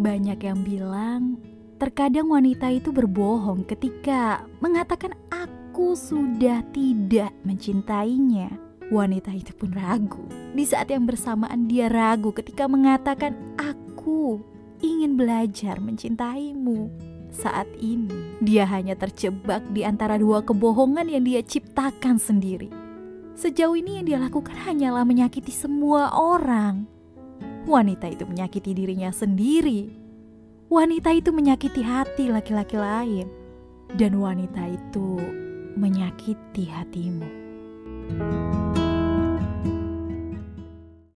Banyak yang bilang, terkadang wanita itu berbohong ketika mengatakan aku sudah tidak mencintainya. Wanita itu pun ragu. Di saat yang bersamaan dia ragu ketika mengatakan aku ingin belajar mencintaimu. Saat ini dia hanya terjebak di antara dua kebohongan yang dia ciptakan sendiri. Sejauh ini yang dia lakukan hanyalah menyakiti semua orang wanita itu menyakiti dirinya sendiri. Wanita itu menyakiti hati laki-laki lain, dan wanita itu menyakiti hatimu.